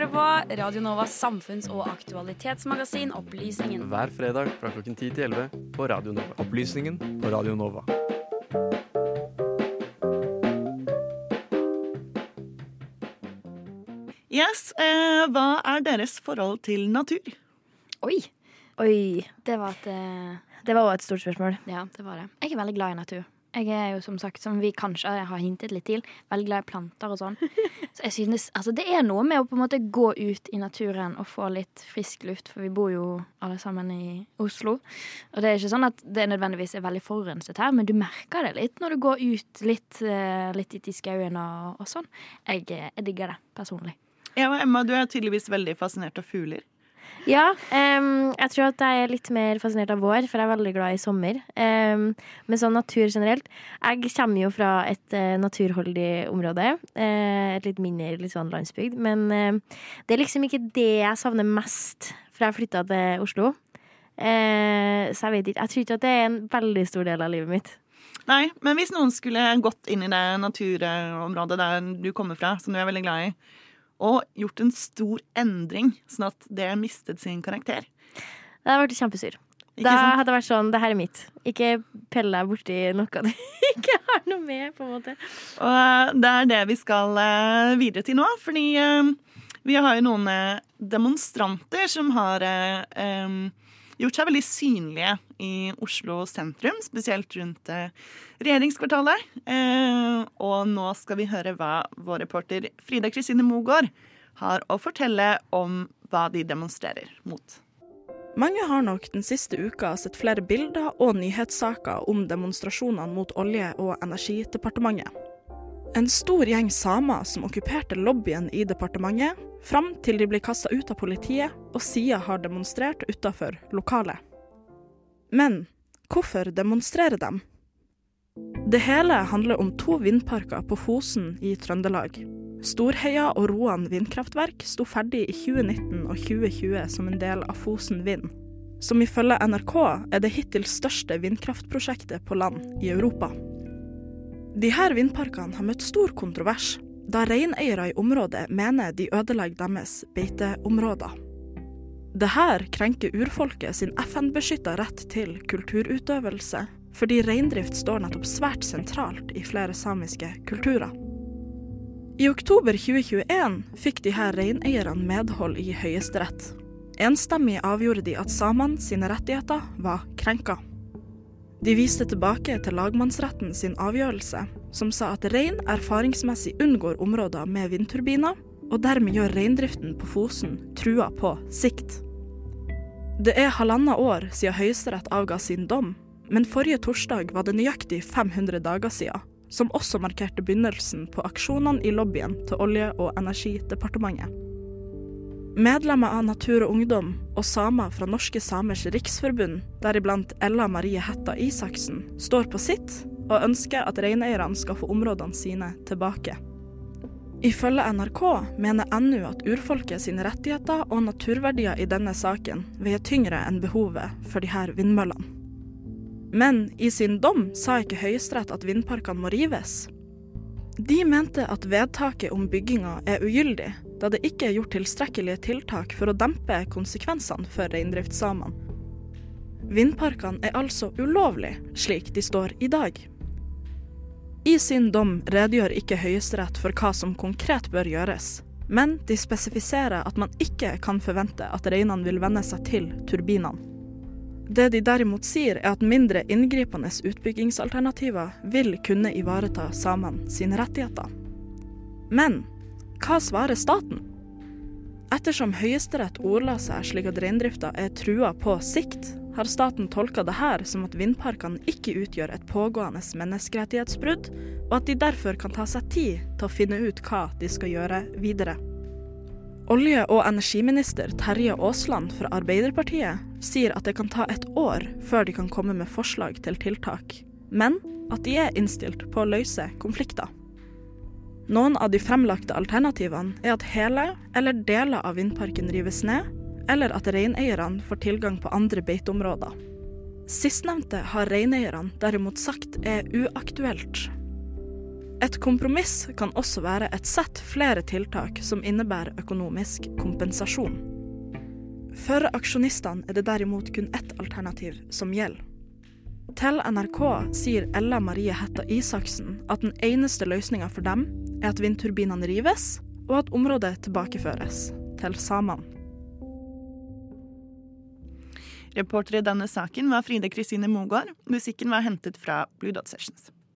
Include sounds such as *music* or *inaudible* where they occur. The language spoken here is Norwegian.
hører på Radio Novas samfunns- og aktualitetsmagasin Opplysningen. Hver fredag fra klokken 10 til 11 på Radio Nova. Opplysningen på Radio Nova. Yes, eh, Hva er deres forhold til natur? Oi! Oi. Det var et eh, Det var òg et stort spørsmål. Ja, det var det. Jeg er veldig glad i natur. Jeg er jo som sagt, som vi kanskje har hintet litt til, veldig glad i planter og sånn. *laughs* Så jeg synes, altså Det er noe med å på en måte gå ut i naturen og få litt frisk luft, for vi bor jo alle sammen i Oslo. Og det er ikke sånn at det nødvendigvis er veldig forurenset her, men du merker det litt når du går ut litt, eh, litt ut i skauen og, og sånn. Jeg, eh, jeg digger det personlig. Ja, Emma, du er tydeligvis veldig fascinert av fugler. Ja, um, jeg tror at jeg er litt mer fascinert av vår, for jeg er veldig glad i sommer. Um, men sånn natur generelt Jeg kommer jo fra et uh, naturholdig område. Uh, et litt mindre litt sånn landsbygd. Men uh, det er liksom ikke det jeg savner mest fra jeg flytta til Oslo. Eh, så jeg vet ikke. Jeg tror ikke at det er en veldig stor del av livet mitt. Nei, men hvis noen skulle gått inn i det naturområdet der du kommer fra, som du er veldig glad i, og gjort en stor endring, sånn at det mistet sin karakter Det hadde vært kjempesur. Da hadde det vært sånn Det her er mitt. Ikke pell deg borti noe du *laughs* ikke har noe med, på en måte. Og eh, det er det vi skal eh, videre til nå, fordi eh, vi har jo noen demonstranter som har gjort seg veldig synlige i Oslo sentrum, spesielt rundt eh, regjeringskvartalet. Eh, og nå skal vi høre hva vår reporter Frida Kristine Mogård har å fortelle om hva de demonstrerer mot. Mange har nok den siste uka sett flere bilder og nyhetssaker om demonstrasjonene mot Olje- og energidepartementet. En stor gjeng samer som okkuperte lobbyen i departementet, fram til de ble kasta ut av politiet og siden har demonstrert utafor lokalet. Men hvorfor demonstrerer de? Det hele handler om to vindparker på Fosen i Trøndelag. Storheia og Roan vindkraftverk sto ferdig i 2019 og 2020 som en del av Fosen Vind, som ifølge NRK er det hittil største vindkraftprosjektet på land i Europa. De her vindparkene har møtt stor kontrovers, da reineiere i området mener de ødelegger deres beiteområder. Det her krenker urfolket sin FN-beskytta rett til kulturutøvelse, fordi reindrift står nettopp svært sentralt i flere samiske kulturer. I oktober 2021 fikk de her reineierne medhold i Høyesterett. Enstemmig avgjorde de at samene sine rettigheter var krenka. De viste tilbake til lagmannsretten sin avgjørelse, som sa at rein erfaringsmessig unngår områder med vindturbiner, og dermed gjør reindriften på Fosen trua på sikt. Det er halvannet år siden Høyesterett avga sin dom, men forrige torsdag var det nøyaktig 500 dager siden, som også markerte begynnelsen på aksjonene i lobbyen til Olje- og energidepartementet. Medlemmer av Natur og Ungdom og samer fra Norske Samers Riksforbund, deriblant Ella Marie Hetta Isaksen, står på sitt og ønsker at reineierne skal få områdene sine tilbake. Ifølge NRK mener NU at urfolket sine rettigheter og naturverdier i denne saken veier tyngre enn behovet for de her vindmøllene. Men i sin dom sa ikke Høyesterett at vindparkene må rives. De mente at vedtaket om bygginga er ugyldig, da det ikke er gjort tilstrekkelige tiltak for å dempe konsekvensene for reindriftssamene. Vindparkene er altså ulovlig, slik de står i dag. I sin dom redegjør ikke Høyesterett for hva som konkret bør gjøres, men de spesifiserer at man ikke kan forvente at reinene vil venne seg til turbinene. Det de derimot sier, er at mindre inngripende utbyggingsalternativer vil kunne ivareta samene sine rettigheter. Men hva svarer staten? Ettersom Høyesterett ordla seg slik at reindrifta er trua på sikt, har staten tolka det her som at vindparkene ikke utgjør et pågående menneskerettighetsbrudd, og at de derfor kan ta seg tid til å finne ut hva de skal gjøre videre. Olje- og energiminister Terje Aasland fra Arbeiderpartiet sier at det kan ta et år før de kan komme med forslag til tiltak, men at de er innstilt på å løse konflikter. Noen av de fremlagte alternativene er at hele eller deler av vindparken rives ned, eller at reineierne får tilgang på andre beiteområder. Sistnevnte har reineierne derimot sagt er uaktuelt. Et kompromiss kan også være et sett flere tiltak som innebærer økonomisk kompensasjon. For aksjonistene er det derimot kun ett alternativ som gjelder. Til NRK sier Ella Marie Hetta Isaksen at den eneste løsninga for dem er at vindturbinene rives, og at området tilbakeføres til samene. Reporter i denne saken var Fride Kristine Mogård. Musikken var hentet fra Blue Dot Sessions.